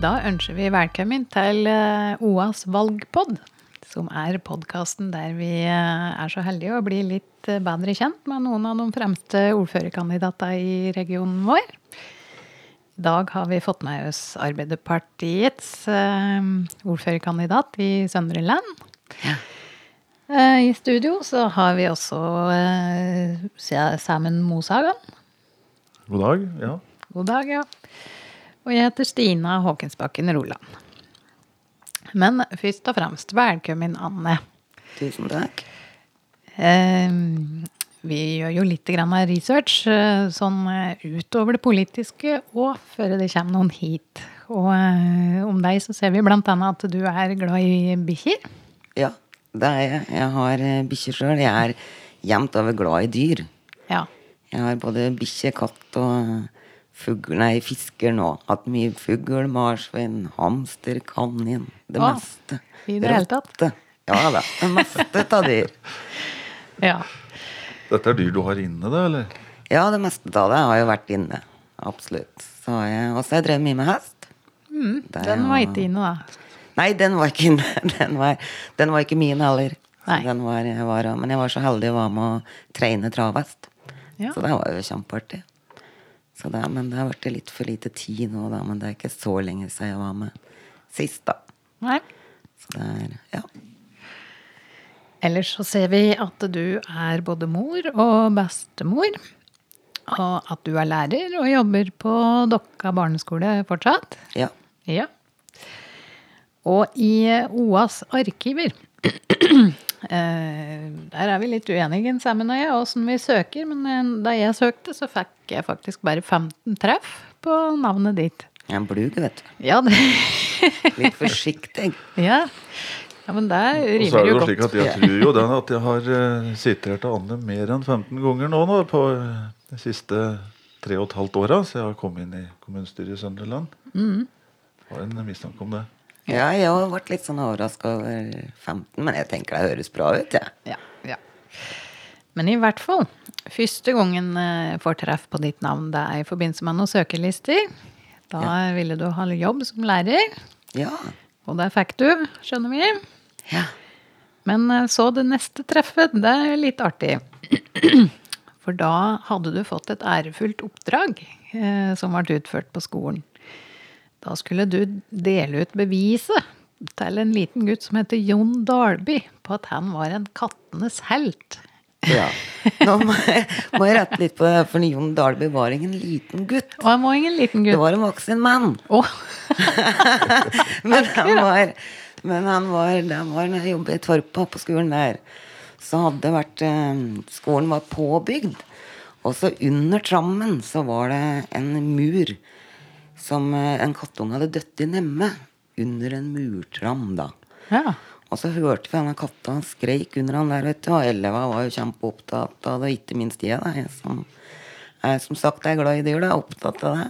Da ønsker vi velkommen til eh, OAs valgpod, som er podkasten der vi eh, er så heldige å bli litt eh, bedre kjent med noen av de fremste ordførerkandidatene i regionen vår. I dag har vi fått med oss Arbeiderpartiets ordførerkandidat i Søndre Land. Eh, I studio så har vi også Samen Mosagan. God dag. Ja. God dag, ja. Og jeg heter Stina Håkensbakken Roland. Men først og fremst, velkommen, Anne. Tusen takk. Eh, vi gjør jo litt grann av research eh, sånn eh, utover det politiske og før det kommer noen hit. Og eh, om deg så ser vi blant annet at du er glad i bikkjer. Ja, det er jeg. Jeg har bikkjer sjøl. Jeg er jevnt over glad i dyr. Ja. Jeg har både bikkje, katt og fugl, nei, fisker nå. Hatt mye fugl, marsvin, hamster, kanin. Det Å, meste. i det hele tatt? Ja da. Det meste av dyr. ja. Dette er dyr du har inne, da, eller? Ja, det meste av det har jo vært inne. Absolutt. Så har jeg også jeg drevet mye med hest. Mm, Den var ikke inne, da. Nei, den var ikke inne. Den var, den var ikke min heller. Nei. Den var, jeg var, men jeg var så heldig å være med å trene travhest. Ja. Så det var jo kjempeartig. Så det, men det har vært litt for lite tid nå, da. Men det er ikke så lenge siden jeg var med sist, da. Nei. Så det er Ja. Ellers så ser vi at du er både mor og bestemor. Og at du er lærer og jobber på Dokka barneskole fortsatt. ja. Ja. Og i OAs arkiver Der er vi litt uenige, Sammen og jeg, åssen vi søker. Men eh, da jeg søkte, så fikk jeg faktisk bare 15 treff på navnet ditt. Jeg er en blug, vet du. Ja, det, Litt forsiktig. ja. ja men det Og så er rimer det jo jo godt. slik at jeg tror jo den at jeg har uh, sitert Anne mer enn 15 ganger nå, nå på eh, de siste tre og et halvt åra, så jeg har kommet inn i kommunestyret i Sønderland. Mm. Har en mistanke om det. Ja, jeg har vært litt sånn overraska over 15, men jeg tenker det høres bra ut, jeg. Ja, ja. Men i hvert fall, første gangen jeg får treff på ditt navn, det er i forbindelse med noen søkerlister. Da ville du ha jobb som lærer, Ja. og det fikk du, skjønner vi. Ja. Men eh, så det neste treffet, det er litt artig. For da hadde du fått et ærefullt oppdrag eh, som ble utført på skolen. Da skulle du dele ut beviset til en liten gutt som heter Jon Dalby, på at han var en kattenes helt. ja. Nå må jeg, må jeg rette litt på det, for Jon Dalby var ingen liten gutt. Og han var ingen liten gutt. Det var en voksen mann. Oh. Men han var Men han var, når jeg jobbet i Torpa på skolen der, så hadde det vært eh, Skolen var påbygd. Og så under trammen så var det en mur som eh, en kattunge hadde dødd i nemme. Under en murtram, da. ja. Og så hørte vi denne katta skreik under han der, vet du. Og Elleva var jo kjempeopptatt av det, ikke minst jeg, da. Jeg som, jeg, som sagt er glad i dyr, da. Opptatt av det.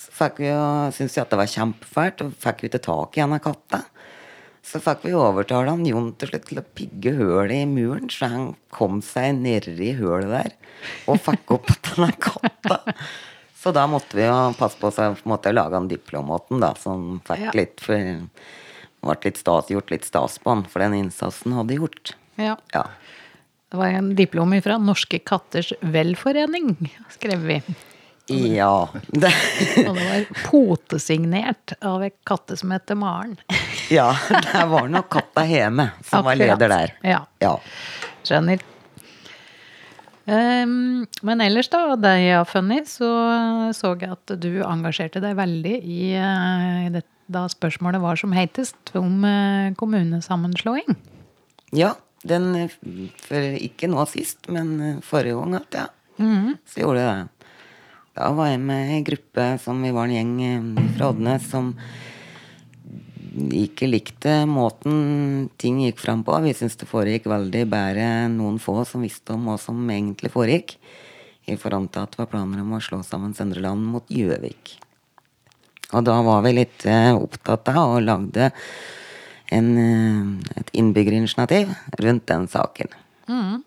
Så fikk vi jo, syntes vi at det var kjempefælt, og fikk vi ikke tak i denne katta. Så fikk vi overtale han Jon til slutt til å pigge hølet i muren, så han kom seg nedi hølet der og fikk opp denne katta. Så da måtte vi jo passe på å måte lage han diplomaten, da, som fikk Ja. litt for ble litt stas, gjort litt stas på han for den innsatsen hadde gjort. ja. Ja. Det var en diplom fra Norske Katters Velforening, skrev vi. Ja. Det, Og det var potesignert av ei katte som heter Maren. ja, det var nok katta hjemme som var leder der. Ja. Ja. Skjønner. Ehm, men ellers, da, det jeg har funnet, så så jeg at du engasjerte deg veldig i eh, det, da spørsmålet var som hetest, om eh, kommunesammenslåing. ja den, eh, for ikke nå sist, men eh, forrige gang, at ja. Så gjorde jeg det. Da var jeg med i gruppe som vi var en gjeng eh, fra Oddnes som ikke likte måten ting gikk fram på. Vi syntes det foregikk veldig bedre enn noen få som visste om hva som egentlig foregikk. I forhold til at det var planer om å slå sammen Søndre Land mot Gjøvik. Og da var vi litt eh, opptatt av og lagde en, eh, et innbyggerinitiativ rundt den saken. Mm.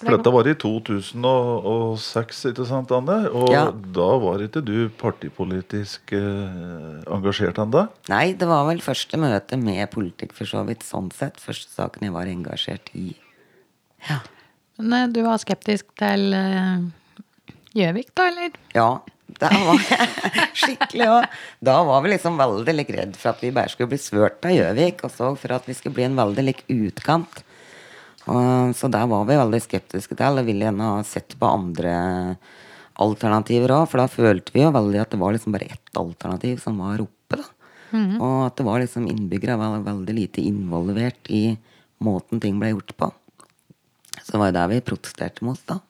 For dette var i 2006, ikke sant, Anne? Og Ja. da var ikke du partipolitisk eh, engasjert ennå? Nei, det var vel første møte med politikk, for så vidt, sånn sett. Første saken jeg var engasjert i. Ja. Men eh, du var skeptisk til eh, Gjøvik, da, eller? Ja, det var skikkelig òg. Da var vi liksom veldig like redd for at vi bare skulle bli svørt av Gjøvik, og så for at vi skulle bli en veldig lik utkant. Og, så der var vi veldig skeptiske til, og ville gjerne ha sett på andre alternativer òg, for da følte vi jo veldig at det var liksom bare ett alternativ som var oppe, da. Og at det var liksom innbyggere var veldig lite involvert i måten ting ble gjort på. Så det var jo der vi protesterte mot, da.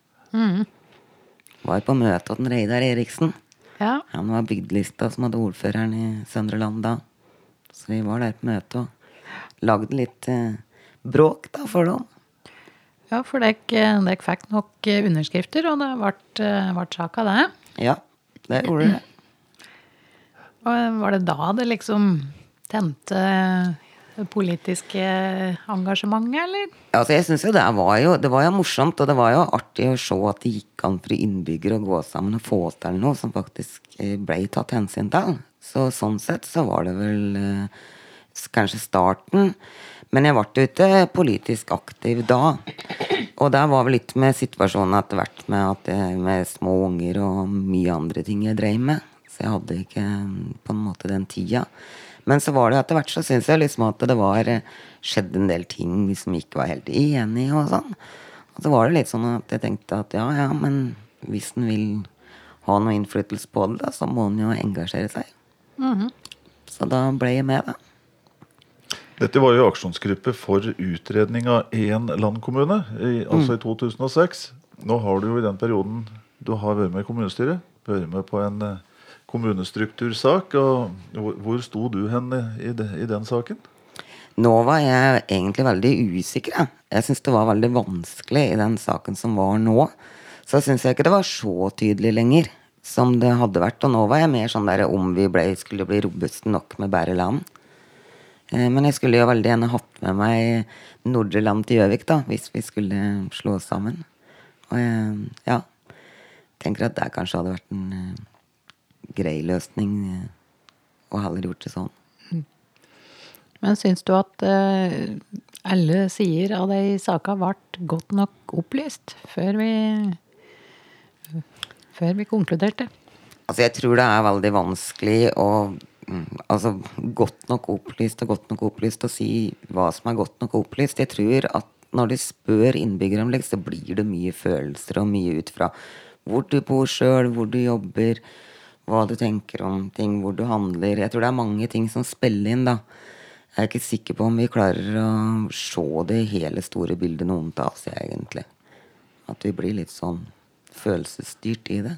Var på møte hos Reidar Eriksen. Ja. Han var bygdelista som hadde ordføreren i Søndre Land da. Så vi var der på møte og lagde litt eh, bråk da for dem. Ja, for dere fikk nok eh, underskrifter, og det ble, eh, ble sak av det. Ja, det gjorde det. Og eh, var det da det liksom tente det politiske engasjementet, eller? Altså, jeg synes jo det var jo Det var jo morsomt, og det var jo artig å se at det gikk an for innbyggere å gå sammen og få til noe som faktisk ble tatt hensyn til. Så sånn sett så var det vel eh, kanskje starten. Men jeg ble jo ikke politisk aktiv da. Og der var vel litt med situasjonen etter hvert med, at jeg, med små unger og mye andre ting jeg drev med. Så jeg hadde ikke mm, på en måte den tida. Men så var det etter hvert så syns jeg liksom at det var eh, skjedd en del ting vi som ikke var helt enig i og sånn. Og så var det litt sånn at jeg tenkte at ja, ja, men hvis en vil ha noe innflytelse på det, da, så må en jo engasjere seg. Så da ble jeg med, da. Dette var jo aksjonsgruppe for utredning av én landkommune, i, altså i 2006. Nå har du jo i den perioden du har vært med i kommunestyret, vært med på en eh, kommunestruktursak. og Hvor, hvor sto du hen i, de, i den saken? Nå var jeg egentlig veldig usikker. Jeg, jeg syns det var veldig vanskelig i den saken som var nå. Så syns jeg ikke det var så tydelig lenger som det hadde vært. Og nå var jeg mer sånn der om vi ble, skulle bli robuste nok med bare land. Eh, Men jeg skulle jo veldig gjerne hatt med meg Nordre Land til Gjøvik, da, hvis vi skulle slå oss sammen. Og jeg, ja, tenker at det kanskje hadde vært en eh, grei løsning eh, å heller gjort det sånn. Men syns du at alle sider av de saka ble godt nok opplyst før vi før vi konkluderte? Altså, jeg tror det er veldig vanskelig å mm, Altså, godt nok opplyst og godt nok opplyst å si hva som er godt nok opplyst. Jeg tror at når du spør innbyggere om det, så blir det mye følelser og mye ut fra hvor du bor sjøl, hvor du jobber, hva du tenker om ting, hvor du handler. Jeg tror det er mange ting som spiller inn, da. Jeg er ikke sikker på om vi klarer å se det hele store bildet noen av oss, egentlig. At vi blir litt sånn følelsesstyrt i det.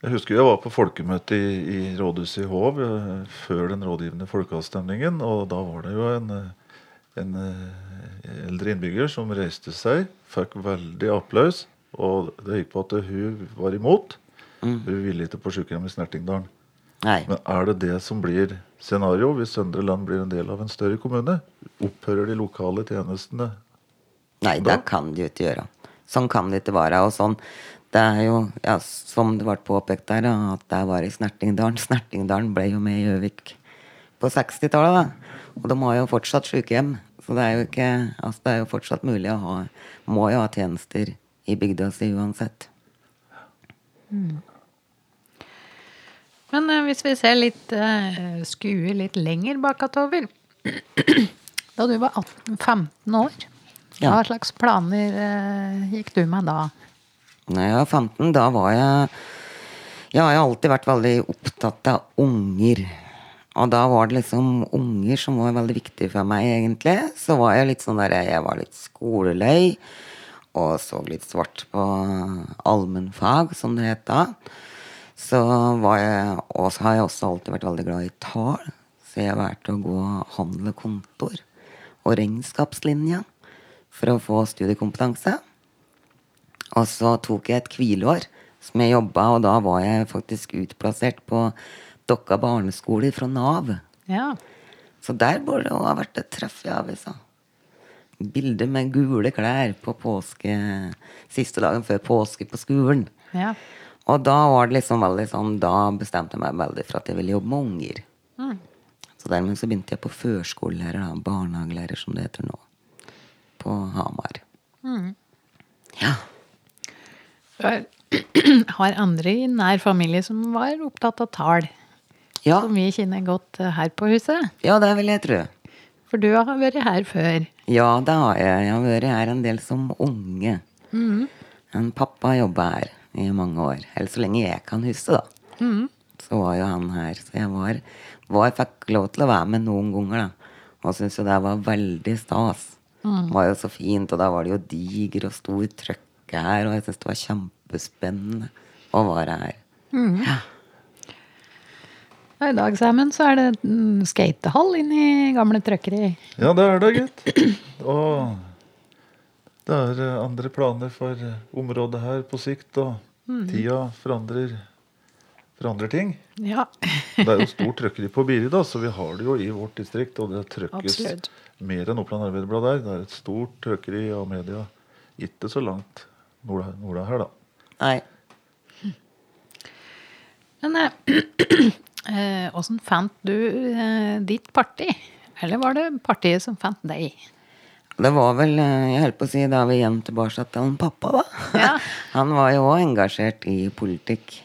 Jeg husker jeg var på folkemøte i, i rådhuset i Hov eh, før den rådgivende folkeavstemningen. Og da var det jo en, eh, en eh, eldre innbygger som reiste seg, fikk veldig applaus. Og det gikk på at hun var imot. Hun ville ikke på sykehjem i Snertingdalen. Nei. Men er det det som blir scenario hvis Søndre Land blir en del av en større kommune? Opphører de lokale tjenestene? Nei, Da? det kan de ikke gjøre. Sånn kan det ikke være. Og sånn, det er jo, ja, som det ble påpekt der, at det var i Snertingdalen. Snertingdalen ble jo med i Gjøvik på 60-tallet, da. Og de har jo fortsatt sykehjem. Så det er jo ikke Altså, det er jo fortsatt mulig å ha Må jo ha tjenester i bygda si uansett. Men eh, hvis vi ser litt eh, skuer litt lenger bakover Da du var 18, 15 år, Ja. hva slags planer eh, gikk du med da? Når jeg var 15, da var jeg Jeg har alltid vært veldig opptatt av unger. Og da var det liksom unger som var veldig viktig for meg, egentlig. Så var jeg litt sånn der Jeg var litt skoleløy. Og så litt svart på allmennfag, som det het da. Så var jeg Og så har jeg også alltid vært veldig glad i tall. Så jeg valgte å gå handel og kontor og regnskapslinja for å få studiekompetanse. Og så tok jeg et hvileår som jeg jobba, og da var jeg faktisk utplassert på Dokka barneskole fra Nav. Ja. Så der burde det ha vært et treff i avisa. bilde med gule klær på påske siste dagen før påske på skolen. Ja. Og da var det liksom veldig sånn Da bestemte jeg meg veldig for at jeg ville jobbe med unger. Så dermed så begynte jeg på førskolelærer, da. Barnehagelærer, som det heter nå. På Hamar. Ja. Har har andre i nær familie som var opptatt av tall, Ja, som vi kjenner godt her på huset? ja, det vil jeg tro. For du har vært her før. Ja, det har jeg. Jeg har vært her en del som unge. En pappa jobba her i mange år. Eller så lenge jeg kan huske, da. Så var jo han her. Så jeg var, var fikk lov til å være med noen ganger, da. Og syntes jo det var veldig stas. Det var jo så fint, og da var det jo diger og stor trøkke her, og jeg syntes det var kjempespennende å være her. Ja. I dag sammen så er det en skatehall inne i gamle trøkkeri. Ja, det er det, gitt. Og det er eh, andre planer for eh, området her på sikt, og tida forandrer, forandrer ting. Ja, Det er jo stort trøkkeri på Biri, da, så vi har det jo i vårt distrikt. Og det trøkkes Absolutt. mer enn Oppland Arbeiderblad der. Det er et stort trøkkeri av media. Ikke så langt nord nord her, da. Nei. Men eh, fant du eh, ditt parti? Eller var det partiet som fant deg? Det var vel, eh, jeg holdt på å si, da er vi igjen tilbake til han pappa, da. Ja. Han var jo òg engasjert i politikk.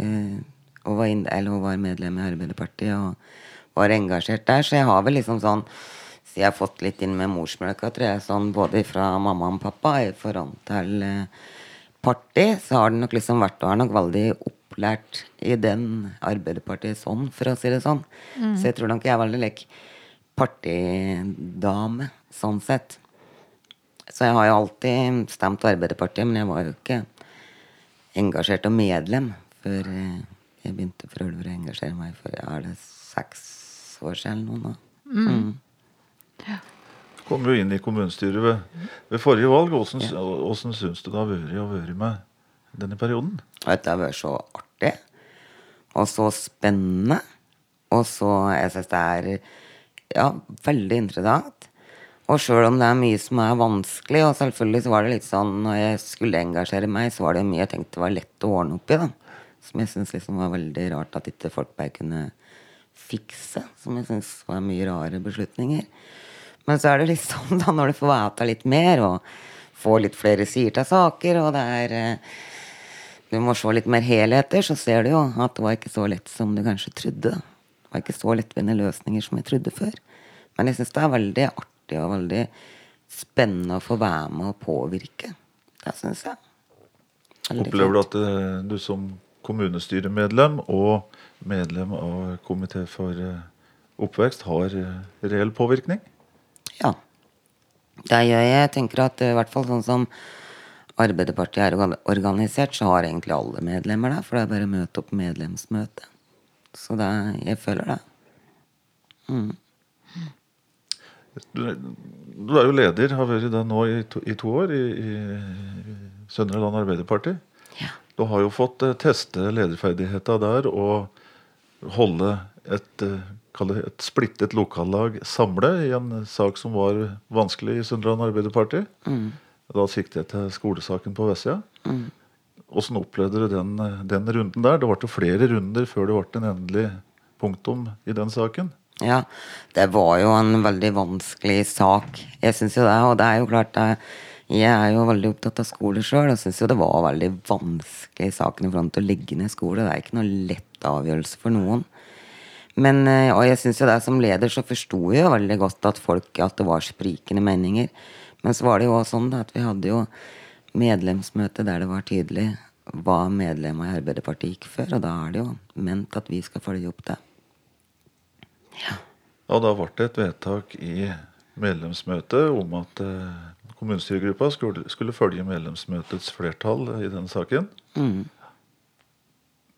eh, Og var, inn, eller, var medlem i Arbeiderpartiet og var engasjert der. Så jeg har vel liksom sånn Så jeg har fått litt inn med morsmelka, tror jeg, sånn både fra mamma og pappa i forhold til party, parti, så har det nok liksom vært Og er nok veldig opplært i den Arbeiderpartiet sånn, for å si det sånn. Så jeg tror nok jeg er veldig lik partidame, sånn sett. Så jeg har jo alltid stemt Arbeiderpartiet, men jeg var jo ikke engasjert og medlem før eh, jeg begynte for å engasjere meg for er det seks år siden eller noe nå. Mm. Kom jo inn i kommunestyret ved, ved forrige valg. Åssen åssen syns du det har vært å være med denne perioden? Det har vært så artig. Og så spennende. Og så Jeg syns det er ja, veldig interessant. Og sjøl om det er mye som er vanskelig, og selvfølgelig så var det litt sånn når jeg skulle engasjere meg, så var det mye jeg tenkte var lett å ordne opp i, da. Som jeg syns liksom var veldig rart at ikke folk bare kunne fikse. Som jeg syns var mye rare beslutninger. Men så er det sånn da når du får vite litt mer, og får litt flere sider til saker, og det er eh, du må se litt mer helheter, så ser du jo at det var ikke så lett som du kanskje trodde. Det var ikke så lettvinte løsninger som jeg trodde før. Men jeg syns det er veldig artig og veldig spennende å få være med og påvirke. Det syns jeg. Veldig Opplever du at eh, du som kommunestyremedlem og medlem av komité for eh, oppvekst har reell påvirkning? Ja. Det gjør jeg. Jeg tenker at eh, i hvert fall sånn som Arbeiderpartiet er organisert, så har egentlig alle medlemmer det. For det er bare å møte opp medlemsmøte. Så det, jeg føler det. Du, du er jo leder, har vært det nå i to, i to år i, i Søndre Land Arbeiderparti. Ja. Du har jo fått eh, teste lederferdigheter der og holde et, eh, et splittet lokallag samle i en sak som var vanskelig i Søndre Arbeiderparti. Mm. Da sikter jeg til skolesaken på Vestsida. Åssen opplevde du den, eh, den runden der? Det ble flere runder før det ble en endelig punktum i den saken. Ja, det var jo en veldig vanskelig sak. Jeg syns jo det, og det er jo klart det, Jeg er jo veldig opptatt av skole sjøl, og syns jo det var veldig vanskelig saken i forhold til å legge ned skole. Det er ikke noe lett avgjørelse for noen. Men, eh, og jeg synes jo det som leder så forsto jeg jo veldig godt at folk at det var sprikende meninger. Men så var det jo også sånn at vi hadde jo medlemsmøte der det var tydelig hva medlemmene i Arbeiderpartiet gikk for, og da er det jo ment at vi skal følge opp det. Ja, Da ble det et vedtak i medlemsmøtet om at eh, kommunestyregruppa skulle, skulle følge medlemsmøtets flertall i denne saken.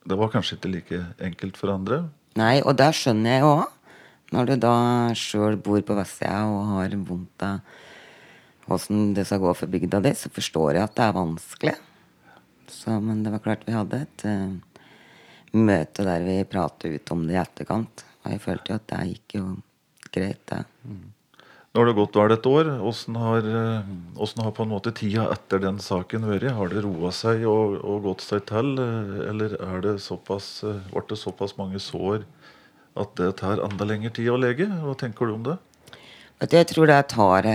Det var kanskje ikke like enkelt for andre. Nei, og det skjønner jeg òg. Når du da sjøl bor på vestsida og har vondt av åssen det skal gå for bygda di, så forstår jeg at det er vanskelig. Så, men det var klart vi hadde et uh, møte der vi pratet ut om det i etterkant. Og jeg følte jo at det gikk jo greit, det. Nå har det gått vel et år. Åssen har, eh, hvordan har på en måte tida etter den saken vært? Har det roa seg og, og, gått seg til, eh, eller er det såpass, eh, ble det såpass mange sår at det tar enda lengre tid å lege? Hva tenker du om det? Jeg tror det tar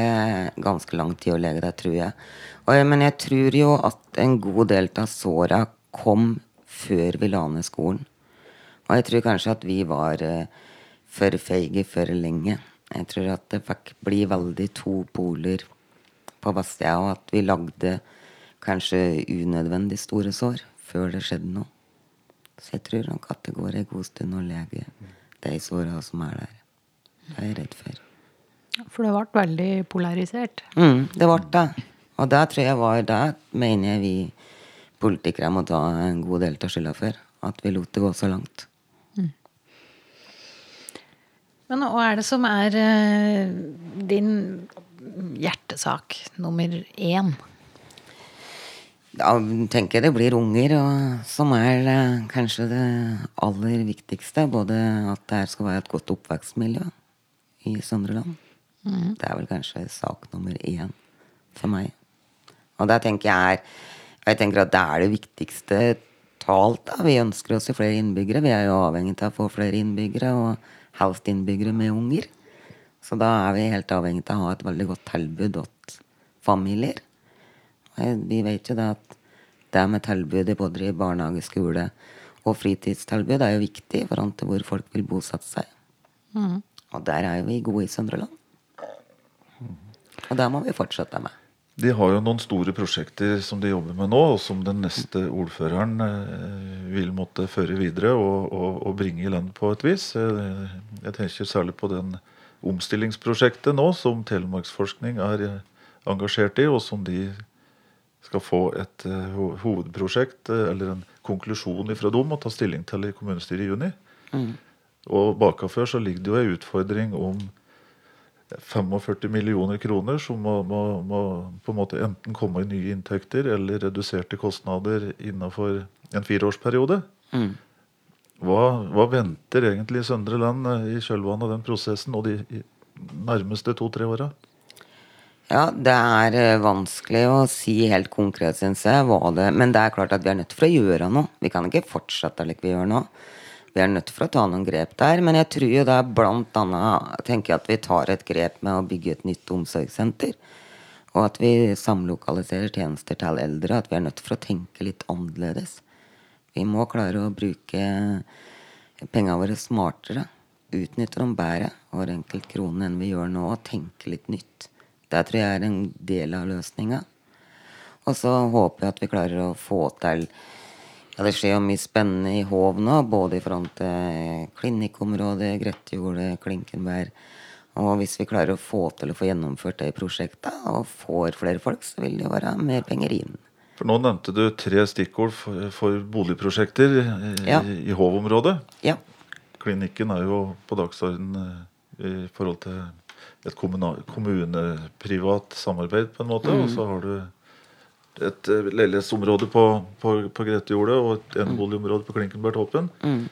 ganske lang tid å lege det, tror jeg. Men jeg tror jo at en god del av såra kom før vi la ned skolen. Og jeg tror kanskje at vi var for feige for lenge. Jeg tror at det fikk bli veldig to poler på Bastia, og at vi lagde kanskje unødvendig store sår før det skjedde noe. Så jeg tror nok at det går en god stund å lege de såra som er der. Det er jeg redd for. For det ble veldig polarisert? Mm, det ble det. Og det tror jeg var det mener jeg vi politikere må ta en god del av skylda for. At vi lot det gå så langt. Men hva er det som er uh, din hjertesak nummer én? Da tenker jeg det blir unger, og som er uh, kanskje det aller viktigste. Både at det skal være et godt oppvekstmiljø i Søndre Land. Mm. Det er vel kanskje sak nummer én for meg. Og der tenker jeg er jeg tenker at det er det viktigste talt. Da. Vi ønsker oss flere innbyggere. Vi er jo avhengig av å få flere innbyggere. og helst innbyggere med unger. Så da er vi helt avhengig av å ha et veldig godt tilbud til familier. Vi vet jo det at det med tilbudet både i barnehage, skole og fritidstilbud er jo viktig i forhold til hvor folk vil bosette seg. Mm. Og der er jo vi gode i Søndre Land. Og det må vi fortsette med. De har jo noen store prosjekter som de jobber med nå, og som den neste ordføreren eh, vil måtte føre videre og, og, og bringe i land på et vis. Eh, jeg tenker særlig på den omstillingsprosjektet nå som Telemarksforskning er eh, engasjert i, og som de skal få et hovedprosjekt, eller en konklusjon ifra dem, å ta stilling til i kommunestyret i juni. Mm. Og bakafør så ligger det jo en utfordring om 45 millioner kroner som må, må, må, på en måte enten komme i nye inntekter eller reduserte kostnader innenfor en fireårsperiode. Mm. Hva, hva, venter egentlig Søndre Land eh, i kjølvannet av den prosessen og de nærmeste to-tre åra? Ja, det er eh, vanskelig å si helt konkret, syns jeg, det Men det er klart at vi er nødt til å gjøre noe. Vi kan ikke fortsette slik vi gjør nå vi er nødt for å ta noen grep der. Men jeg tror jo det er blant annet tenker jeg at vi tar et grep med å bygge et nytt omsorgssenter. Og at vi samlokaliserer tjenester til eldre. At vi er nødt for å tenke litt annerledes. Vi må klare å bruke pengene våre smartere. Utnytte dem bedre hver enkelt krone enn vi gjør nå. Og tenke litt nytt. Det tror jeg er en del av løsninga. Og så håper jeg at vi klarer å få til ja, Det skjer jo mye spennende i Hov nå, både i front til klinikkområdet, Gretjordet, Klinkenberg. Og hvis vi klarer å få til å få gjennomført det prosjektet, og får flere folk, så vil det jo være mer penger inn. For Nå nevnte du tre stikkord for, for boligprosjekter i, ja. i Hov-området. Ja. Klinikken er jo på dagsorden eh, i forhold til et kommuneprivat samarbeid, på en måte. Mm. Og så har du et eh, leilighetsområde på, på, på Gretejordet og et eneboligområde på Klinkenberg Toppen. Mm.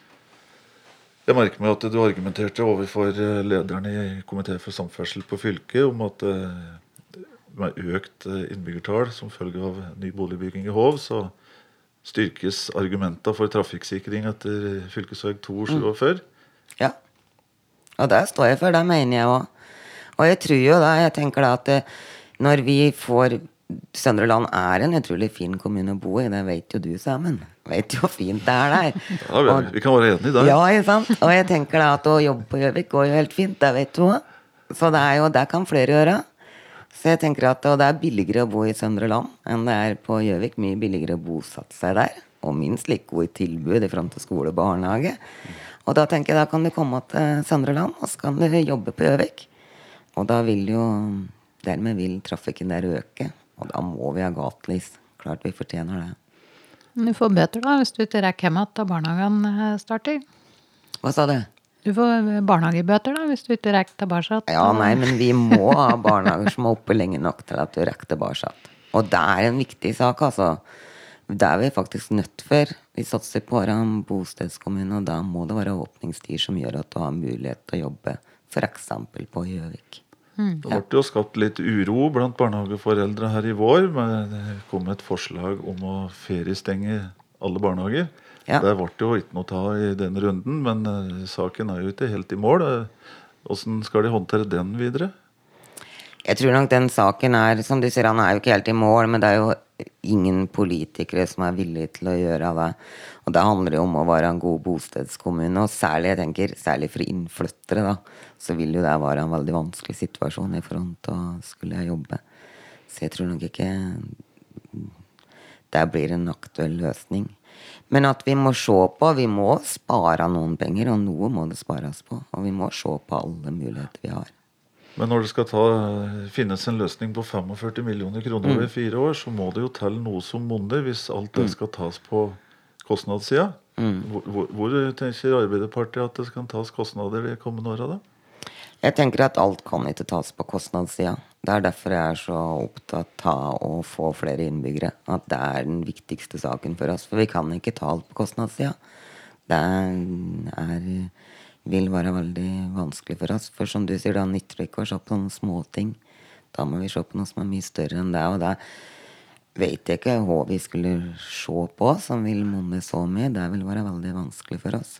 Jeg merker meg at du argumenterte overfor eh, lederen i komité for samferdsel på fylket om at eh, med økt innbyggertall som følge av ny boligbygging i Hov, så styrkes argumentene for trafikksikring etter fylkesvei 247. Mm. Ja. Og det står jeg for. Det mener jeg òg. Og jeg tror jo da, jeg tenker da at når vi får Søndre Land er en utrolig fin kommune å bo i. Det vet jo du, Samen. Vet jo hvor fint det er der. Ja, vi, vi kan være enige der. Ja, ikke sant? Og jeg tenker da at å jobbe på Gjøvik går jo helt fint. Det vet du òg. Så det er jo, det kan flere gjøre. Så jeg tenker at Og det er billigere å bo i Søndre Land enn det er på Gjøvik. Mye billigere å bosette seg der. Og minst like gode tilbud i front til skole og barnehage. Og da tenker jeg da kan du komme til Søndre Land, og så kan du jobbe på Gjøvik. Og da vil jo Dermed vil trafikken der øke. Og da må vi ha gatelys. Klart vi fortjener det. Du får bøter da, hvis du ikke rekker hjem igjen da barnehagen eh, starter. Hva sa du? Du får barnehagebøter da, hvis du ikke rekker tilbake. Ja, nei, men vi må ha barnehager som er oppe lenge nok til at du rekker tilbake. Og det er en viktig sak, altså. Det er vi faktisk nødt for. Vi satser på en bostedskommune, og da må det være åpningstider som gjør at du har mulighet til å jobbe f.eks. på Gjøvik. Det ble jo skapt litt uro blant barnehageforeldre her i vår. Men det kom et forslag om å feriestenge alle barnehager. Ja. Der ble det jo ikke noe ta i den runden, men eh, saken er jo ikke helt i mål. Åssen skal de håndtere den videre? Jeg tror nok den saken er Som du sier, han er jo ikke helt i mål, men det er jo ingen politikere som er villige til å gjøre det. Og det handler jo om å være en god bostedskommune, og særlig jeg tenker, særlig for innflyttere, da, så vil jo det være en veldig vanskelig situasjon i forhold til å skulle jobbe. Så jeg tror nok ikke det blir en aktuell løsning. Men at vi må se på, vi må spare noen penger, og noe må det spares på. Og vi må se på alle muligheter vi har. Men når det skal ta, finnes en løsning på 45 millioner kroner over fire år, så må det jo til noe som monner hvis alt det skal tas på kostnadssida. Hvor, hvor, hvor tenker Arbeiderpartiet at det skal tas kostnader de kommende åra, da? Jeg tenker at alt kan ikke tas på kostnadssida. Det er derfor jeg er så opptatt av å få flere innbyggere. At det er den viktigste saken for oss. For vi kan ikke ta alt på kostnadssida. Det er, vil være veldig vanskelig for oss. For som du sier, da nytter det ikke å se på noen småting. Da må vi se på noe som er mye større enn det. Og det vet jeg ikke hva vi skulle se på som vil monne så mye. Det vil være veldig vanskelig for oss.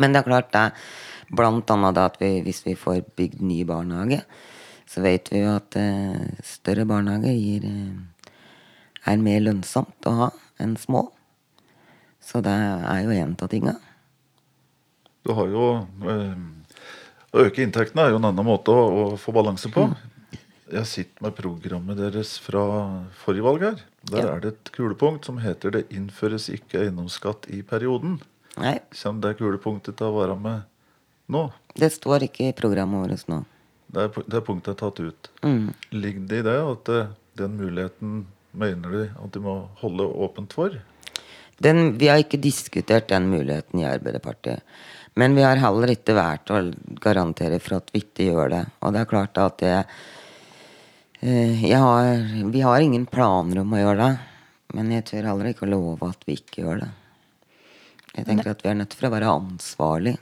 Men det er klart det blant annet da at vi, hvis vi får bygd ny barnehage, så vet vi jo at eh, større barnehage gir, eh, er mer lønnsomt å ha enn små. Så det er jo en av tinga. Du har jo eh, Å øke inntektene er jo en annen måte å, å få balanse på. Jeg sitter med programmet deres fra forrige valg her. Der Ja. er det et kulepunkt som heter 'Det innføres ikke eiendomsskatt i perioden'. Nei, Kommer det kulepunktet til å være med nå? det står ikke i programmet vårt nå. Det, er, det er punktet tatt ut. Mm. Ligger det i det at eh, den muligheten mener de at de må holde åpent for? Den, vi har ikke diskutert den muligheten i Arbeiderpartiet. Men vi har heller ikke valgt å garantere for at vi ikke gjør det. Og det er klart at det eh, har, Vi har ingen planer om å gjøre det. Men jeg tør heller ikke å love at vi ikke gjør det. Jeg tenker at vi er nødt til å være ansvarlig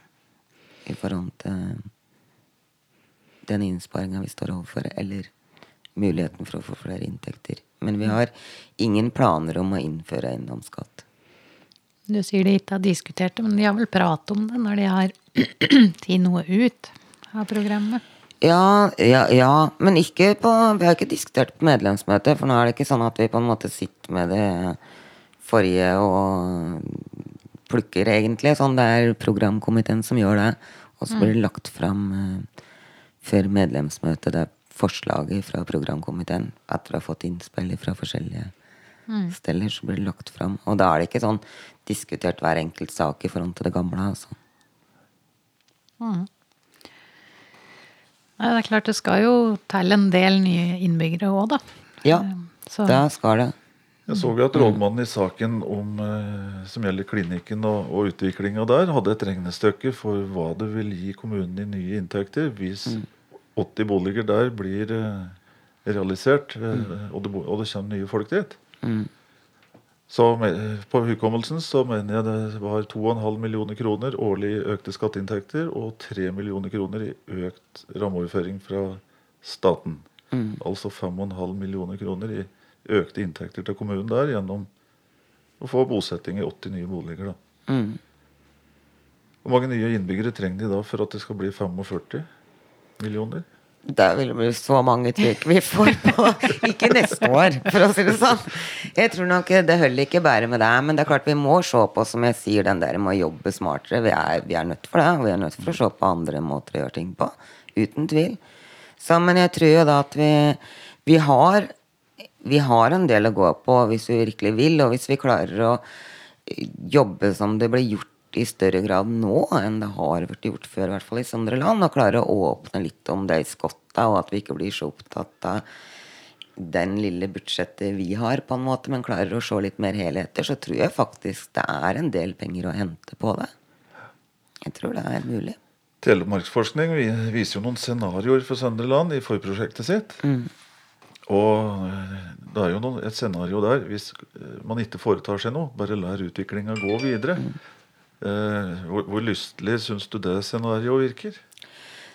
i forhold til den innsparinga vi står overfor, eller muligheten for å få flere inntekter. Men vi har ingen planer om å innføre eiendomsskatt. Du sier de ikke har diskutert det, men de har vel pratet om det når de har tatt noe ut av programmet? Ja, ja, ja, men ikke på Vi har ikke diskutert på medlemsmøtet, for nå er det ikke sånn at vi på en måte sitter med det forrige og plukker, egentlig. Sånn det er programkomiteen som gjør det. Og så blir det lagt fram eh, før medlemsmøtet det forslaget fra programkomiteen, etter å ha fått innspill fra forskjellige steder, så blir det lagt fram. Og da er det ikke sånn diskutert hver enkelt sak i forhold til det gamle, altså. Nei, det er klart det skal jo til en del nye innbyggere òg, da. Ja, Så det skal det. Jeg så at rådmannen i saken om, eh, som gjelder klinikken og, og utviklinga der, hadde et regnestykke for hva det vil gi kommunen i nye inntekter hvis 80 boliger der blir eh, realisert, eh, og, det, og det kommer nye folk dit. Så på hukommelsen så mener jeg det var 2,5 millioner kroner årlig i økte skatteinntekter og 3 millioner kroner i økt rammeoverføring fra staten. Altså 5,5 millioner kroner i økte inntekter til kommunen der gjennom å få bosetting i 80 nye boliger. da. Mm. Hvor mange nye innbyggere trenger de da for at det skal bli 45 millioner? Det vil bli så mange trykk vi får på Ikke neste år, for å si det sånn. Jeg tror nok Det holder ikke bare med det. Men det er klart vi må se på, som jeg sier, den der med å jobbe smartere. Vi er, vi er nødt for det. Og vi er nødt for å se på andre måter å gjøre ting på. Uten tvil. Så, men jeg tror jo da at vi, vi har Vi har en del å gå på hvis vi virkelig vil, og hvis vi klarer å jobbe som det blir gjort i større grad nå enn det har vært gjort før, i hvert fall i andre Land, å klare å åpne litt om de skotta, og at vi ikke blir så opptatt av den lille budsjettet vi har, på en måte, men klarer å se litt mer helheter, så tror jeg faktisk det er en del penger å hente på det. Jeg tror det er mulig. Telemarksforskning vi- viser jo noen scenarioer for Søndre Land i forprosjektet sitt. Og eh, det er jo noen, et scenario der hvis eh, man ikke foretar seg noe, bare lar utviklinga gå videre. Eh, hvor, hvor lystelig syns du det scenarioet virker?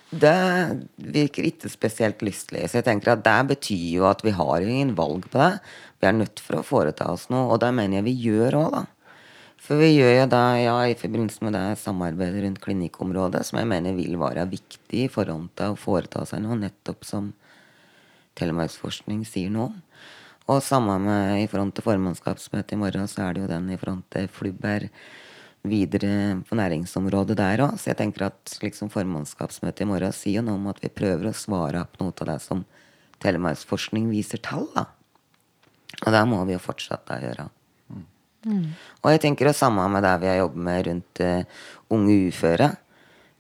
Det virker ikke spesielt lystelig. Så jeg tenker at det betyr jo at vi har ingen valg på det. Vi er nødt for å foreta oss noe, og det mener jeg vi gjør òg, da. For vi gjør jo det ja, i forbindelse med det samarbeidet rundt klinikkområdet, som jeg mener vil være viktig i forhold til å foreta seg noe, nettopp som telemarksforskning sier om. Og samme med i forhold til formannskapsmøtet i morgen, så er det jo den i forhold til Flubber videre på næringsområdet der òg. Så jeg tenker at liksom formannskapsmøtet i morgen sier noe om at vi prøver å svare opp noe av det som telemarksforskning viser tall, da. Og det må vi jo fortsette å gjøre. Mm. Og jeg tenker det samme med det vi har jobbet med rundt uh, unge uføre.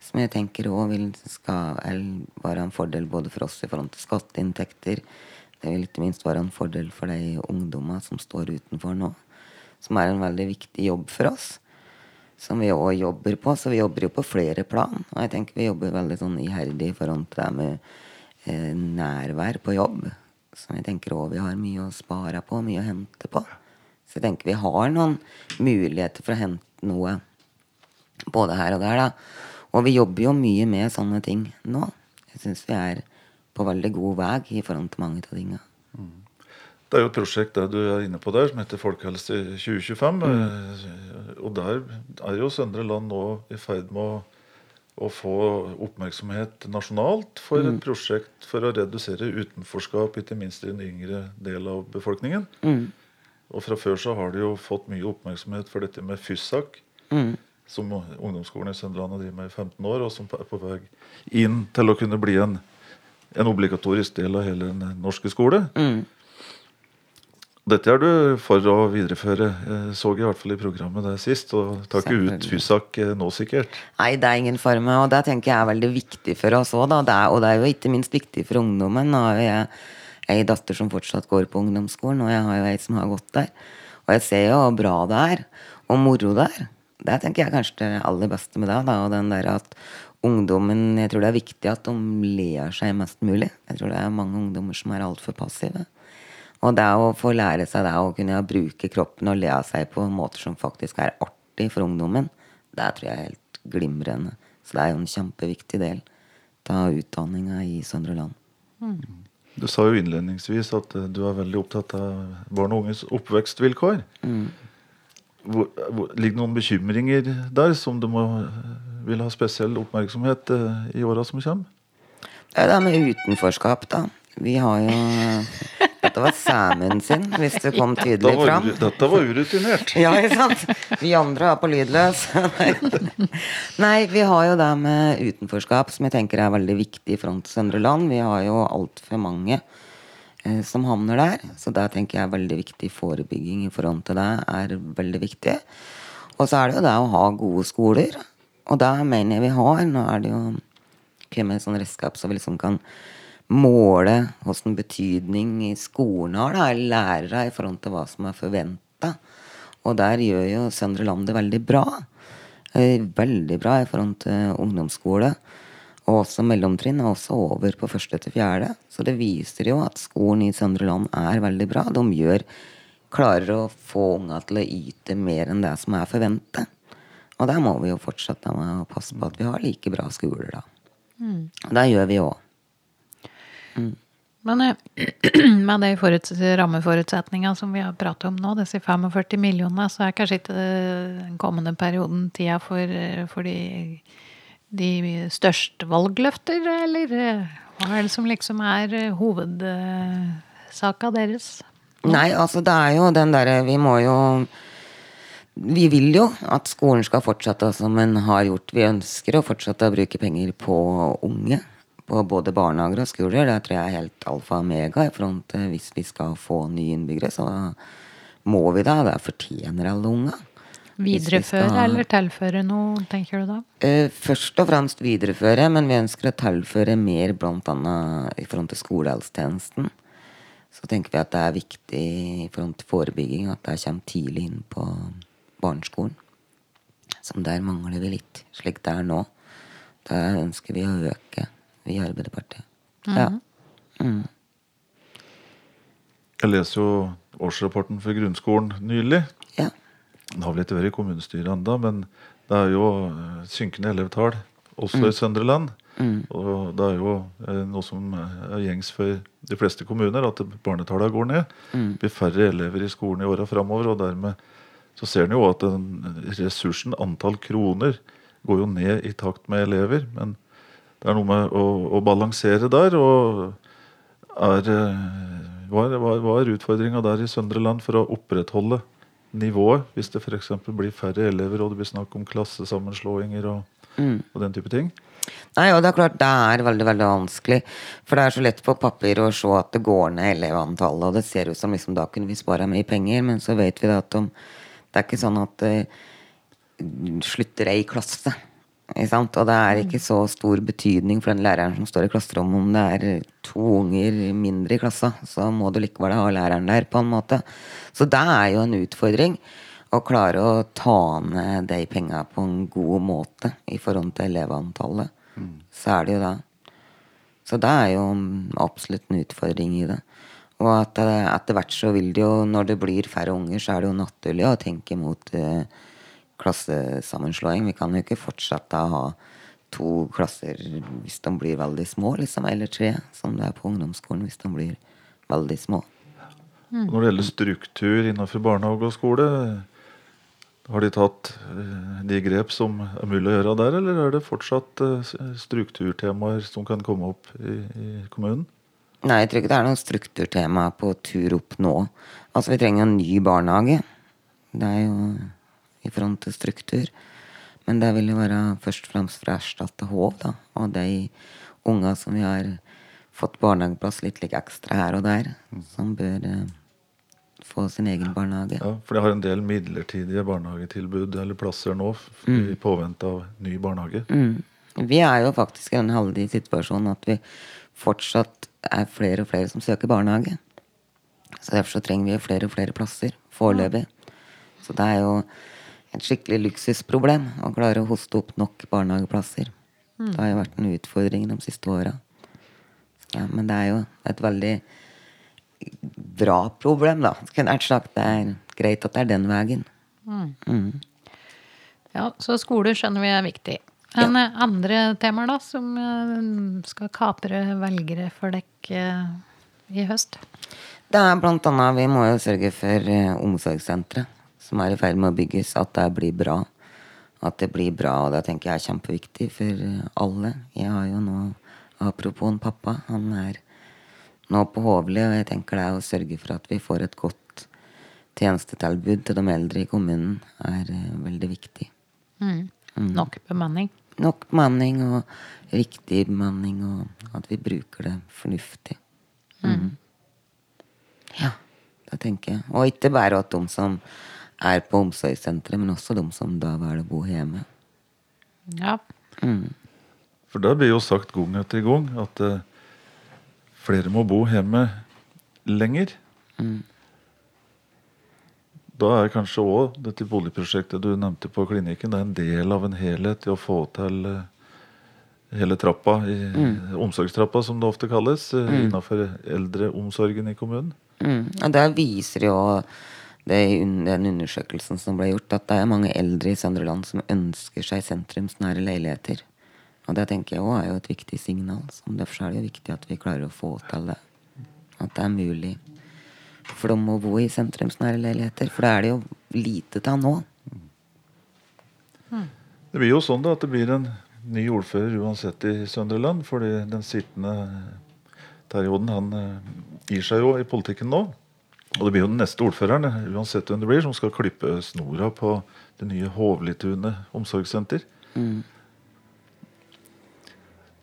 Som jeg tenker òg vil skal være en fordel både for oss i forhold til skatteinntekter. Det vil ikke minst være en fordel for de ungdommene som står utenfor nå. Som er en veldig viktig jobb for oss. Som vi òg jobber på. Så vi jobber jo på flere plan. Og jeg tenker vi jobber veldig sånn iherdig i forhold til det med eh, nærvær på jobb. Som jeg tenker òg vi har mye å spare på, mye å hente på. Så jeg tenker vi har noen muligheter for å hente noe både her og der, da. Og vi jobber jo mye med sånne ting nå. Jeg syns vi er på veldig god vei i forhold til mange av tingene. Det er jo et prosjekt der du er inne på der, som heter Folkehelse 2025. Mm. Eh, og der er jo Søndre Land nå i ferd med å, å få oppmerksomhet nasjonalt for mm. et prosjekt for å redusere utenforskap, ikke minst i den yngre del av befolkningen. Mm. Og fra før så har de jo fått mye oppmerksomhet for dette med FYSAK. Mm som ungdomsskolen i Søndre Land har drevet med i 15 år, og som er på vei inn til å kunne bli en, en obligatorisk del av hele den norske skole. Mm. Dette er du for å videreføre, så jeg i hvert fall i programmet der sist. Og tar ikke ut Fysak eh, nå, sikkert? Nei, det er ingen form. Og det tenker jeg er veldig viktig for oss òg, og det er jo ikke minst viktig for ungdommen. Nå har jeg ei datter som fortsatt går på ungdomsskolen, og jeg har jo ei som har gått der. Og jeg ser jo hvor bra det er, og moro det er. Det tenker jeg kanskje det aller beste med det. Da, og den der at ungdommen Jeg tror det er viktig at de ler seg mest mulig. Jeg tror det er mange ungdommer som er altfor passive. Og det å få lære seg det å kunne bruke kroppen og le av seg på måter som faktisk er artig for ungdommen, det tror jeg er helt glimrende. Så det er jo en kjempeviktig del av utdanninga i Søndre Land. Mm. Du sa jo innledningsvis at du er veldig opptatt av barn og unges oppvekstvilkår. Mm hvor, hvor, ligger noen bekymringer der som du må, vil ha spesiell oppmerksomhet eh, i åra som kommer? Det er det med utenforskap, da. Vi har jo Dette var samen sin, hvis det kom tydelig fram. Dette var urutinert. ja, ikke sant? Vi andre er på lydløs. Nei, vi har jo det med utenforskap, som jeg tenker er veldig viktig i Front Søndre Land. Vi har jo altfor mange Eh, som havner der. Så der tenker jeg er veldig viktig forebygging i forhold til det er veldig viktig. Og så er det jo det å ha gode skoler. Og det mener jeg vi har. Nå er det jo kommet et sånn redskap så vi liksom kan måle hvilken betydning skolen har, da, lærere, i forhold til hva som er forventa. Og der gjør jo Søndre Land det veldig bra. Eh, veldig bra i forhold til ungdomsskole. Og også mellomtrinn er også over på første til fjerde. Så det viser jo at skolen i Søndre Land er veldig bra. De gjør, klarer å få unga til å yte mer enn det som er forventet. Og der må vi jo fortsette med å passe på at vi har like bra skoler, da. Mm. Og det gjør vi òg. Men eh, med de rammeforutsetningene som vi har pratet om nå, disse 45 millionene, så er kanskje ikke den kommende perioden tida for, eh, for de de største valgløfter, eller eh, hva er det som liksom er hovedsaka deres? Nei, altså det er jo den derre Vi må jo Vi vil jo at skolen skal fortsette som den har gjort. Vi ønsker å fortsette å bruke penger på unge. På både barnehager og skoler. Det tror jeg er helt alfa og mega. i front Hvis vi skal få nye innbyggere, så må vi da. Det fortjener alle unger. Videreføre vi eller tilføre noe, tenker du da? Eh, først og fremst videreføre, men vi ønsker å tilføre mer bl.a. i forhold til skolehelsetjenesten. Så tenker vi at det er viktig i forhold til forebygging at det kommer tidlig inn på barneskolen. Som der mangler vi litt, slik det er nå. Der ønsker vi å øke, i Arbeiderpartiet. Ja. Mm. Jeg leser jo årsrapporten for grunnskolen nylig. Ja. Den har vel ikke vært i kommunestyret ennå, men det er jo eh, synkende elevtall også mm. i Søndre Land. Og det er jo eh, noe som er gjengs for de fleste kommuner, at barnetallene går ned. Det blir færre elever i skolen i åra framover, og dermed så ser en jo at den ressursen, antall kroner, går jo ned i takt med elever. Men det er noe med å, å balansere der. Og er, eh, hva er, hva er- utfordringa der i Søndre Land for å opprettholde nivået? Hvis det f.eks. blir færre elever, og det blir snakk om klassesammenslåinger og, og den type ting? Nei, og det er klart det er veldig veldig vanskelig. For det er så lett på papir å se at det går ned elevantallet, og det ser ut som liksom da kunne vi spare mye penger, men så vet vi da at om Det er ikke sånn at det slutter ei klasse. Og det er ikke så stor betydning for den læreren som står i klasserommet om det er to unger mindre i klassa, så må du likevel ha læreren der, på en måte. Så det er jo en utfordring. Å klare å ta ned de penga på en god måte i forhold til elevantallet. Så er det jo det. Så det er jo absolutt en utfordring i det. Og at etter hvert så vil det jo, når det blir færre unger, så er det jo naturlig å tenke mot eh, klassesammenslåing. Vi kan jo ikke fortsette å ha to klasser hvis de blir veldig små, liksom, eller tre, som det er på ungdomsskolen hvis de blir veldig små. Mm. Når det gjelder struktur innenfor barnehage og skole, har de tatt eh, de grep som er mulig å gjøre der, eller er det fortsatt eh, strukturtemaer som kan komme opp i, i kommunen? Nei, jeg tror ikke det er noe strukturtema på tur opp nå. Altså, vi trenger en ny barnehage. Det er jo i forhold til struktur. Men det vil jo være først og fremst for å erstatte Håv da. Og de unga som vi har fått barnehageplass litt like ekstra her og der, som bør eh, få sin egen barnehage. Ja, For de har en del midlertidige barnehagetilbud eller plasser nå mm. i påvente av ny barnehage. Mm. Vi er jo faktisk i den heldige situasjonen at vi fortsatt er flere og flere som søker barnehage. Så derfor så trenger vi flere og flere plasser foreløpig. Så det er jo et skikkelig luksusproblem å klare å hoste opp nok barnehageplasser. Det har jo vært en utfordring de siste åra. Ja, men det er jo et veldig bra problem, da. Kunne sagt. Det er greit at det er den veien. Ja, så skole skjønner vi er viktig. Men ja. andre temaer da, som eh, skal kapre velgere for dekk eh, i høst? Det er blant annet, Vi må jo sørge for omsorgssentre. Som er i ferd med å bygges, at det blir bra. At det blir bra, og det tenker jeg er kjempeviktig for eh, alle. Jeg har jo nå, apropos en pappa, han er nå på Hovli, og jeg tenker det er å sørge for at vi får et godt tjenestetilbud til de eldre i kommunen, er eh, veldig viktig. Nok bemanning? Nok bemanning og riktig bemanning, og at vi bruker det fornuftig. Mm. Ja, det tenker jeg. Og ikke bare at de som er på omsorgssenteret, men også de som da velger å bo hjemme. Ja. For det blir jo sagt gang etter gang at uh, flere må bo hjemme lenger. Da er kanskje òg dette boligprosjektet du nevnte på klinikken, det er en del av en helhet i å få til eh, hele trappa, i, omsorgstrappa som det ofte kalles, mm. innenfor eldreomsorgen i kommunen. Mm. Og der viser jo det, i den undersøkelsen som ble gjort, at det er mange eldre i Søndre Land som ønsker seg sentrumsnære leiligheter. Og det tenker jeg òg er jo et viktig signal. Så derfor er det jo viktig at vi klarer å få til det. At det er mulig for dem å bo i sentrumsnære leiligheter. For det er det jo lite av nå. Det blir jo sånn da at det blir en ny ordfører uansett i Søndre Land, fordi den sittende perioden han eh, gir seg jo i politikken nå. Og det blir jo den neste ordføreren, uansett hvem det blir, som skal klippe snora på det nye Hovlitunet omsorgssenter.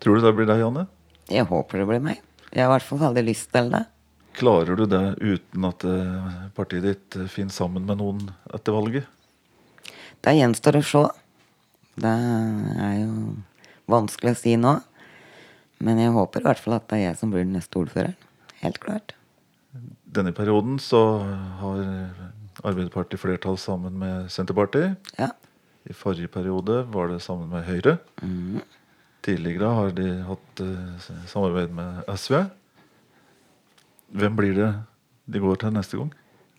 Tror du det blir deg, Janne? Jeg håper det blir meg. Jeg har i hvert fall veldig lyst til det. Klarer du det uten at eh, partiet ditt eh, finner sammen med noen etter valget? Det gjenstår å se. Det er jo vanskelig å si nå. Men jeg håper i hvert fall at det er jeg som blir den neste ordføreren. Helt klart. Denne perioden så har Arbeiderpartiet flertall sammen med Senterpartiet. Ja. I forrige periode var det sammen med Høyre. Tidligere har de hatt uh, samarbeid med SV. Hvem blir det de går til neste gang?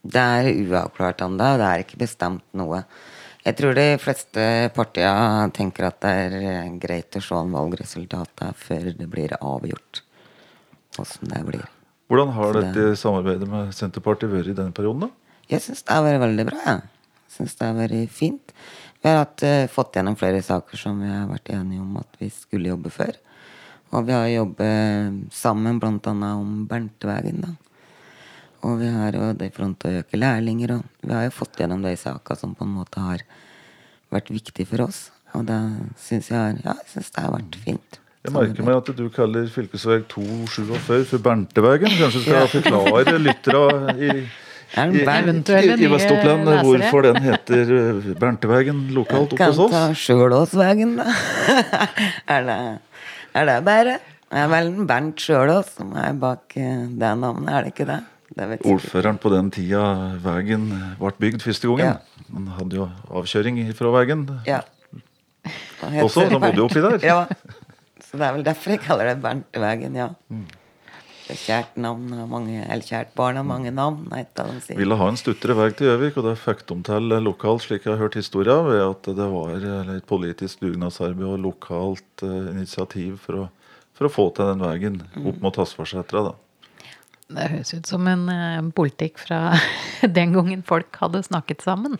Det er uavklart ennå, og det er ikke bestemt noe. Jeg tror de fleste partiene tenker at det er eh, greit å se om valgresultatet før det blir avgjort åssen det blir. Hvordan har det- dette samarbeidet med Senterpartiet vært i denne perioden? da? Jeg syns det har vært veldig bra. Jeg syns det har vært fint. Vi har hatt, uh, fått gjennom flere saker som vi har vært enige om at vi skulle jobbe for. Og vi har jobbet sammen bl.a. om Berntevegen. da. Og vi har jo det i front til å øke lærlinger. Og vi har jo fått gjennom de sakene som på en måte har vært viktige for oss. Og det syns jeg, ja, jeg synes det har vært fint. Jeg merker meg at du kaller fylkesvei 247 for Bernteveien. Kanskje du skal forklare lyttere i, i, i, i Vest-Oppland hvorfor den heter Berntevegen Bernteveien lokalt oppe Kan hos ta oss. Sjølåsvegen, da. er, det, er det bare? Det er vel Bernt Sjølås som er bak eh, det navnet, er det ikke det? det. Ordføreren på den tida veien ble bygd første gangen. Ja. Han hadde jo avkjøring fra veien Ja. Også. Han bodde jo oppi der. ja. Så det er vel derfor jeg kaller det Berntevegen, ja. Det er kjært navn mange, eller kjært barn har mange navn, et av dem sier. Ville ha en stuttere vei til Gjøvik, og det fikk de til eh, lokalt, slik jeg har hørt historia, ved at det var eh, et politisk dugnadsarbeid og lokalt eh, initiativ for å, for å få til den veien opp mot Hasvarsetra. Det høres ut som en eh, politikk fra den gangen folk hadde snakket sammen.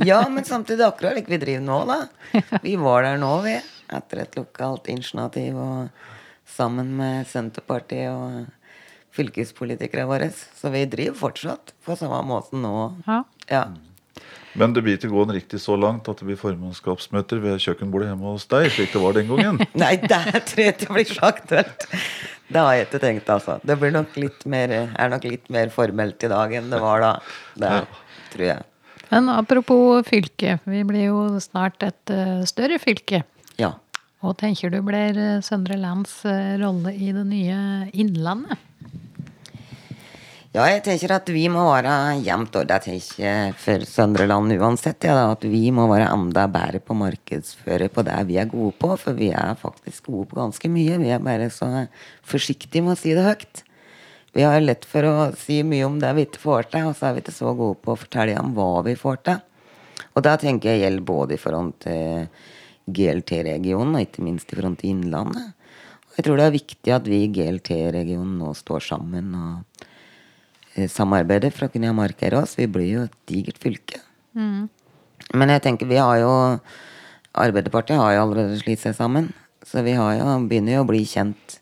Ja, men samtidig akkurat like vi driver nå, da. Vi var der nå, vi. Etter et lokalt initiativ og sammen med Senterpartiet og fylkespolitikere våre. Så vi driver fortsatt på samme måte nå. Ja. Ja. Men det blir ikke gående riktig så langt at det blir formannskapsmøter ved kjøkkenbordet hjemme hos deg, slik det var den gangen. Nei, det tror jeg ikke blir så aktuelt. Det har jeg ikke tenkt, altså. Det blir nok litt mer, er nok litt mer formelt i dag enn det var da. Det tror jeg. Men apropos fylke. Vi blir jo snart et eh, større fylke. Ja. Hva tenker du blir eh, Søndre Lands eh, rolle i det nye Innlandet? Ja, jeg tenker at vi må være jevnt og det tenker jeg for Søndre Land uansett. Ja, at vi må være enda bedre på å markedsføre på det vi er gode på. For vi er faktisk gode på ganske mye. Vi er bare så forsiktige med å si det høyt. Vi har lett for å si mye om det vi ikke får til, og så er vi ikke så gode på å fortelle om hva vi får til. Og det tenker jeg gjelder både i forhold til GLT-regionen, og ikke minst i front i Innlandet. Og jeg tror det er viktig at vi i GLT-regionen nå står sammen og eh, samarbeider for å kunne markere oss. Vi blir jo et digert fylke. Men jeg tenker vi har jo Arbeiderpartiet har jo allerede slitt seg sammen. Så vi har jo, begynner jo å bli kjent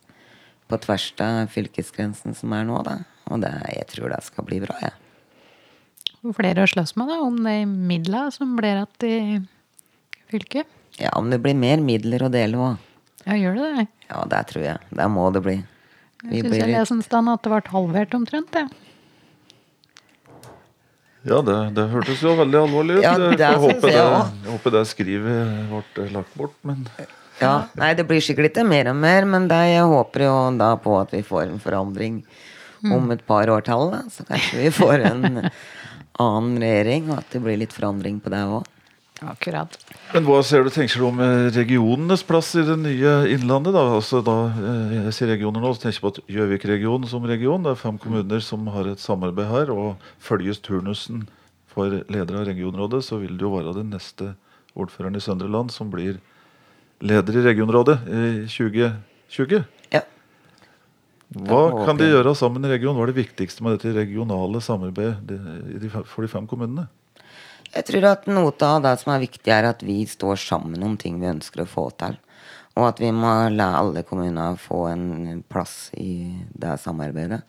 på tvers av fylkesgrensen som er nå, da. Og det, jeg tror det skal bli bra, jeg. Ja. flere å slåss med da, om de midla som blir igjen i fylket? Ja, men det blir mer midler å dele òg. Ja, gjør det det? Ja, det tror jeg. Det må det bli. Vi Jeg syns jeg leste en at det ble halvert omtrent. Ja. Ja, det, det hørtes jo veldig alvorlig ut. Ja, Jeg det jeg, håper jeg det, jeg håper det skrivet ble lagt bort, men Ja, nei, det blir sikkert ikke mer og mer, men det, jeg håper jo da på at vi får en forandring om et par årtall. da. Så kanskje vi får en annen regjering, og at det blir litt forandring på det òg. Akkurat. Men hva ser du, tenker du om eh, regionenes plass i det nye Innlandet? da? Altså da, eh, Jeg sier regioner nå, så tenker jeg på at Gjøvik-regionen som region. Det er fem kommuner som har et samarbeid her. Og følges turnusen for leder av regionrådet, så vil det jo være den neste ordføreren i Søndre Land som blir leder i regionrådet i 2020. Ja. Hva kan de gjøre sammen i regionen? Hva er det viktigste med dette regionale samarbeidet for de fem kommunene? Jeg tror at noe av det som er viktig, er at vi står sammen om ting vi ønsker å få til. Og at vi må la alle kommuner få en plass i det samarbeidet.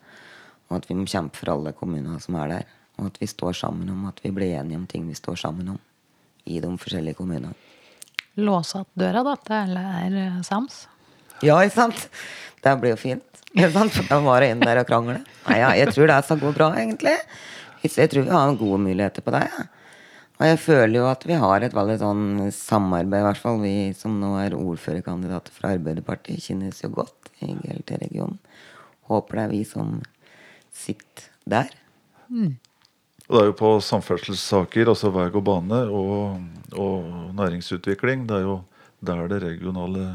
Og at vi må kjempe for alle kommuner som er der. Og at vi står sammen om at vi blir enige om ting vi står sammen om i de forskjellige kommunene. Låse opp døra da, til er eh, sams. Ja, ikke sant? Det blir jo fint. Ikke sant? Da var det inn der og krangle. Nei, ja, jeg tror det skal gå bra, egentlig. Jeg tror vi har gode muligheter på det. Ja. Og jeg føler jo at vi har et veldig sånn samarbeid, i hvert fall vi som nå er ordførerkandidater fra Arbeiderpartiet, kjennes jo godt i GLT-regionen. Håper det er vi som sitter der. Og det er jo på samferdselssaker, altså vei og bane, og, og næringsutvikling. Det er jo der det regionale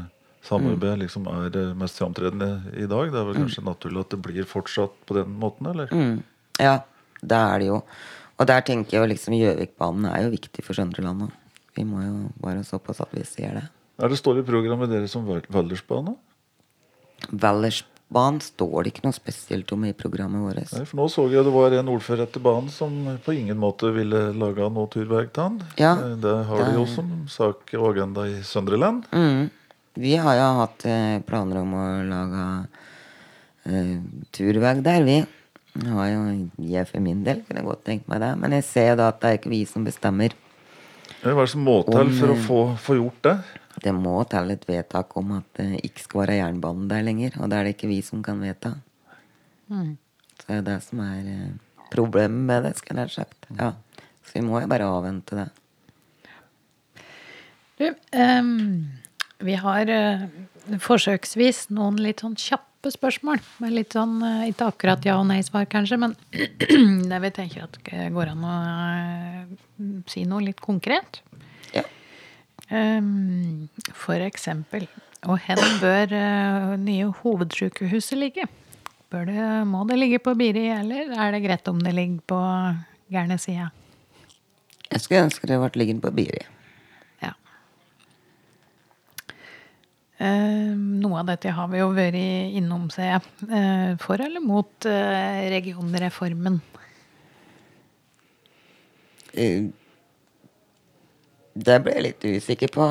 samarbeidet liksom er eh, mest framtredende i dag. Det er vel kanskje naturlig at det blir fortsatt på den måten, eller? Mm. Ja, det er det jo. Og der tenker jeg liksom Gjøvikbanen er jo viktig for Søndre Land nå. Vi må jo bare såpass at vi ser det. Er det står i programmet deres om Val- Valdersbana? Står det ikke noe spesielt om i programmet vårt. Nei, for nå så jeg det var en ordfører etter banen som på ingen måte ville lage noe turvei til han. Ja, Eh, Det har de jo som sak og agenda i Søndreland. Mm. Vi har jo hatt eh, planer om å lage uh, turvei der, vi. Har jo, jeg for min del kunne godt tenkt meg det. Men jeg ser da at det er ikke vi som bestemmer. Hva er det som må til for å få, få gjort det? Det må til et vedtak om at det ikke skal være jernbanen der lenger. Og det er det ikke vi som kan vedta. Så det er det som er eh, problemet med det, skal jeg sagt. Ja. Så vi må jo bare avvente det. Du, um, vi har uh, forsøksvis noen litt sånn kjappe spørsmål. Med litt sånn, eh, ikke akkurat ja- og nei-svar, kanskje, men der vi tenker at det går an å eh, si noe litt konkret. Ja. Ehm, for eksempel, og hen bør eh, nye hovedsykehuset ligge? Det, må det ligge på Biri, eller er det greit om det ligger på gærne sida? Jeg skulle ønske det ble liggende på Biri. Ja. Eh, noe av dette har vi jo vært innom, ser jeg. Eh, for eller mot eh, regionreformen? Eh, Det ble jeg litt usikker på,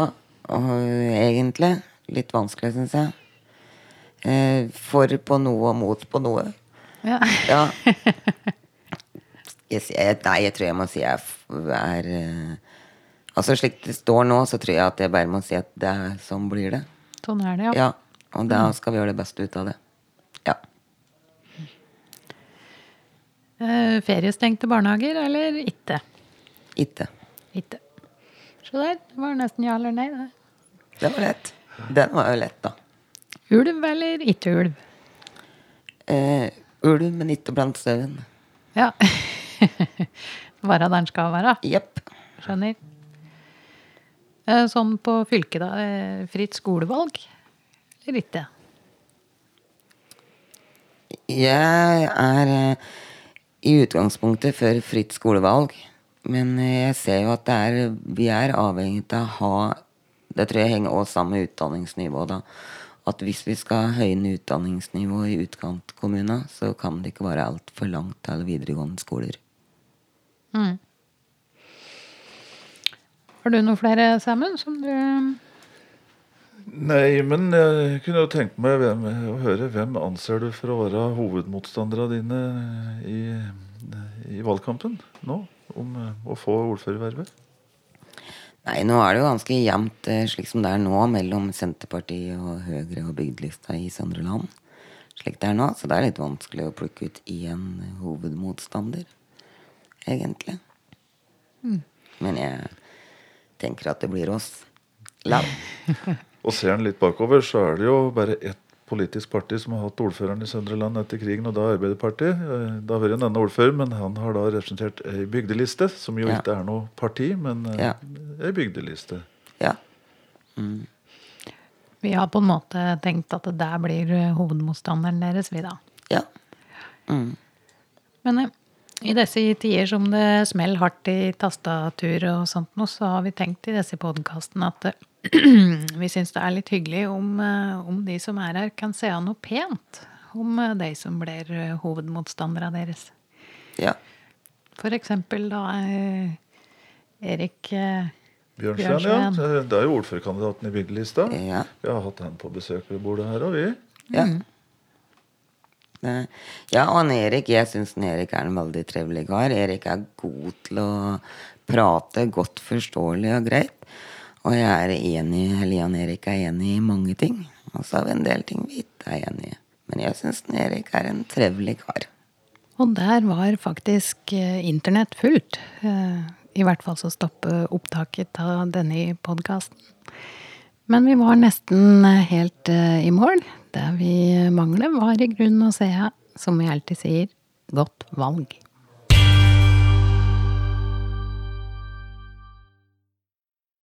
og egentlig. Litt vanskelig, syns jeg. Eh, For på noe og mot på noe. Ja. Ja. Jeg, nei, jeg tror jeg må si jeg er eh, Altså slik det står nå, så tror jeg at jeg bare må si at det er sånn blir det. Sånn er det, ja. Ja. Og da skal vi gjøre det beste ut av det. Ja. Eh, feriestengte barnehager eller ikke? Ikke. Ikke. Se der. Det var nesten ja eller nei. det. Det var lett. Den var jo lett, da. Ulv eller ikke ulv? Eh, ulv, men ikke blant sauen. Ja. Være der den skal være. Jepp. Skjønner. Eh, Sånn på fylket, da. eh, Fritt skolevalg eller ikke? Jeg er eh, i utgangspunktet for fritt skolevalg. Men jeg ser jo at det er, vi er avhengig av å ha Det tror jeg henger også sammen med utdanningsnivået. da. At hvis vi skal høyne utdanningsnivået i utkantkommunene, så kan det ikke være altfor langt til videregående skoler. Har du noen flere, Samuel, som du Nei, men jeg kunne jo tenkt meg hvem, å høre hvem anser du for å være hovedmotstanderne dine i, i valgkampen nå? Om eh, å få ordførervervet? Nei, nå er det jo ganske jevnt eh, slik som det er nå, mellom Senterpartiet og Høyre og bygdelista i Søndre Land. Slik det er nå, så det er litt vanskelig å plukke ut én hovedmotstander, egentlig. Men jeg tenker at det blir oss. land. Og ser en litt bakover, så er det jo bare ett politisk parti som har hatt ordføreren i Søndre Land etter krigen, og da Arbeiderpartiet. Da Det har vært en annen ordfører, men han har da representert ei bygdeliste, som jo Ja. ikke er noe parti, men eh, Ja. ei bygdeliste. Ja. Vi har på en måte tenkt at det der blir eh, hovedmotstanderen deres, vi da. Ja. Mm. Men eh, i disse tider som det smeller hardt i tastatur og sånt nå, så har vi tenkt i disse podkastene at eh, vi syns det er litt hyggelig om, eh, om de som er her, kan se av noe pent om eh, de som blir hovedmotstanderne hovedmotstandere deres. Ja. For eksempel da eh, Erik Bjørnstjern, Bjørnstjerne, ja. Det er jo ordførerkandidaten i bygdelista. Ja. Vi har hatt han på besøk ved bordet her, og vi. Ja. Eh, Ja, og han Erik, jeg syns Erik er en veldig trivelig kar. Erik er god til å prate godt forståelig og greit. Og jeg er enig, eller Jan Erik er enig i mange ting. Og så har vi en del ting vi ikke er enig i. Men jeg syns Erik er en trivelig kar. Og der var faktisk eh, internett fullt. Eh, I hvert fall så stoppet opptaket av denne podkasten. Men vi var nesten eh, helt i mål. Vi mangler, var i grunnen å se, som vi alltid sier, godt valg.